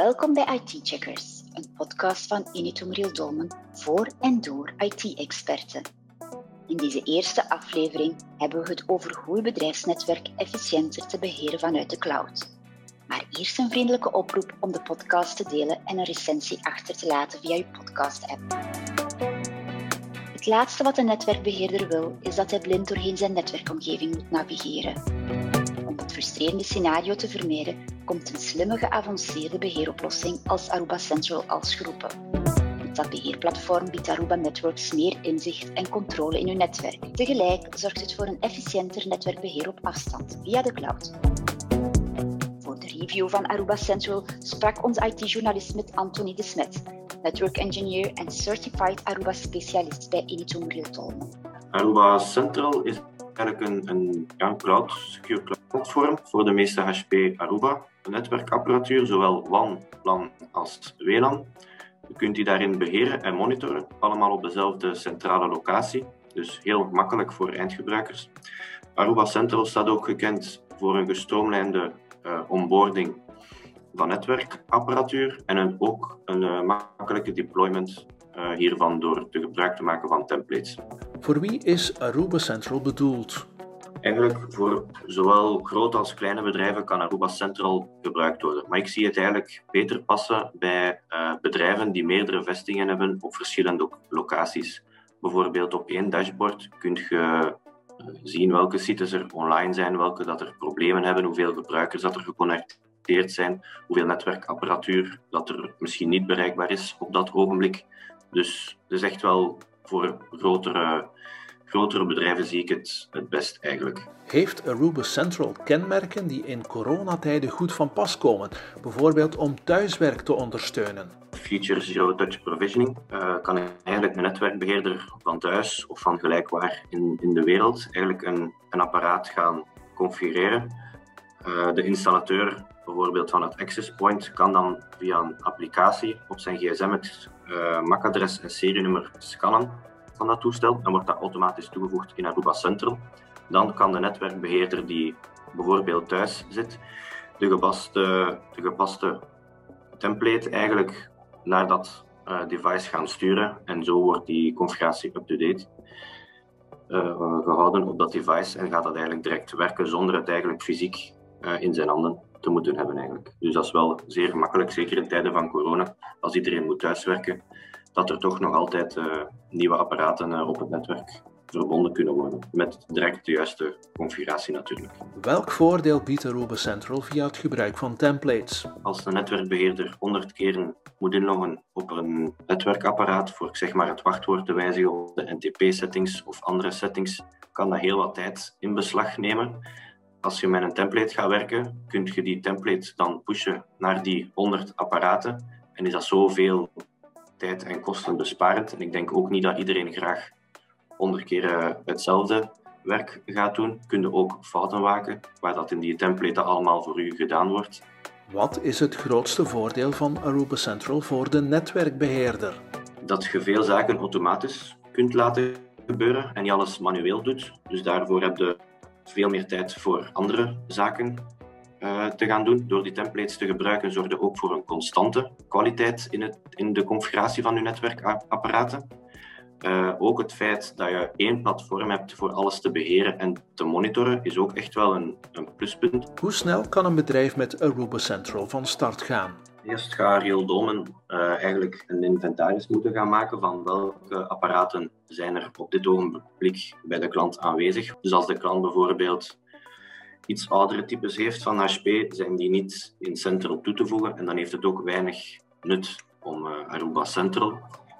Welkom bij IT Checkers, een podcast van Initum Real Dolmen voor en door IT-experten. In deze eerste aflevering hebben we het over hoe je bedrijfsnetwerk efficiënter te beheren vanuit de cloud. Maar eerst een vriendelijke oproep om de podcast te delen en een recensie achter te laten via je podcast-app. Het laatste wat een netwerkbeheerder wil, is dat hij blind doorheen zijn netwerkomgeving moet navigeren. Het frustrerende scenario te vermijden, komt een slimme geavanceerde beheeroplossing als Aruba Central als geroepen. Met dat beheerplatform biedt Aruba Networks meer inzicht en controle in uw netwerk. Tegelijk zorgt het voor een efficiënter netwerkbeheer op afstand via de cloud. Voor de review van Aruba Central sprak onze IT-journalist met Anthony de Smet, network engineer en certified Aruba specialist bij Initum Real Aruba Central is eigenlijk een, een cloud, secure cloud platform voor de meeste HP Aruba netwerkapparatuur, zowel WAN, LAN als WLAN. Je kunt die daarin beheren en monitoren, allemaal op dezelfde centrale locatie. Dus heel makkelijk voor eindgebruikers. Aruba Central staat ook gekend voor een gestroomlijnde uh, onboarding van netwerkapparatuur en een, ook een uh, makkelijke deployment hiervan door te gebruik te maken van templates. Voor wie is Aruba Central bedoeld? Eigenlijk voor zowel grote als kleine bedrijven kan Aruba Central gebruikt worden. Maar ik zie het eigenlijk beter passen bij uh, bedrijven die meerdere vestigingen hebben op verschillende locaties. Bijvoorbeeld op één dashboard kun je zien welke sites er online zijn, welke dat er problemen hebben, hoeveel gebruikers dat er geconnecteerd zijn, hoeveel netwerkapparatuur dat er misschien niet bereikbaar is op dat ogenblik. Dus het is echt wel voor grotere, grotere bedrijven zie ik het het best eigenlijk. Heeft Aruba Central kenmerken die in coronatijden goed van pas komen, bijvoorbeeld om thuiswerk te ondersteunen? Feature Zero Touch Provisioning uh, kan eigenlijk een netwerkbeheerder van thuis of van gelijkwaar in, in de wereld eigenlijk een, een apparaat gaan configureren. Uh, de installateur bijvoorbeeld van het access point kan dan via een applicatie op zijn gsm het uh, MAC-adres en serienummer scannen van dat toestel en wordt dat automatisch toegevoegd in Aruba Central. Dan kan de netwerkbeheerder die bijvoorbeeld thuis zit, de gepaste, de gepaste template eigenlijk naar dat uh, device gaan sturen en zo wordt die configuratie up-to-date uh, gehouden op dat device en gaat dat eigenlijk direct werken zonder het eigenlijk fysiek in zijn handen te moeten hebben eigenlijk. Dus dat is wel zeer gemakkelijk, zeker in tijden van corona, als iedereen moet thuiswerken, dat er toch nog altijd uh, nieuwe apparaten uh, op het netwerk verbonden kunnen worden. Met direct de juiste configuratie natuurlijk. Welk voordeel biedt Aruba Central via het gebruik van templates? Als de netwerkbeheerder 100 keren moet inloggen op een netwerkapparaat voor zeg maar het wachtwoord te wijzigen op de NTP-settings of andere settings, kan dat heel wat tijd in beslag nemen. Als je met een template gaat werken, kun je die template dan pushen naar die 100 apparaten. En is dat zoveel tijd en kosten besparend. En ik denk ook niet dat iedereen graag 100 keer hetzelfde werk gaat doen. Kun je ook fouten maken, waar dat in die template allemaal voor u gedaan wordt. Wat is het grootste voordeel van Aruba Central voor de netwerkbeheerder? Dat je veel zaken automatisch kunt laten gebeuren en niet alles manueel doet. Dus daarvoor heb je veel meer tijd voor andere zaken uh, te gaan doen. Door die templates te gebruiken zorg je ook voor een constante kwaliteit in, het, in de configuratie van je netwerkapparaten. Uh, ook het feit dat je één platform hebt voor alles te beheren en te monitoren is ook echt wel een, een pluspunt. Hoe snel kan een bedrijf met Aruba Central van start gaan? Eerst gaat Real Domen uh, eigenlijk een inventaris moeten gaan maken van welke apparaten zijn er op dit ogenblik bij de klant aanwezig. Dus als de klant bijvoorbeeld iets oudere types heeft van HP, zijn die niet in Central toe te voegen. En dan heeft het ook weinig nut om uh, Aruba Central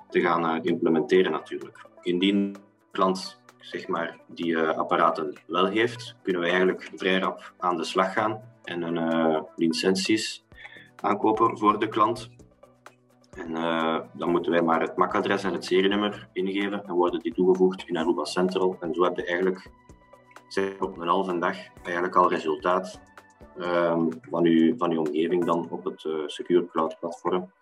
te gaan uh, implementeren natuurlijk. Indien de klant zeg maar, die uh, apparaten wel heeft, kunnen we eigenlijk vrij rap aan de slag gaan en een licenties aankopen voor de klant. En dan moeten wij maar het MAC-adres en het serienummer ingeven en worden die toegevoegd in Aruba Central. En zo heb je eigenlijk op een halve dag eigenlijk al resultaat um, van, uw, van uw omgeving dan op het uh, Secure Cloud platform.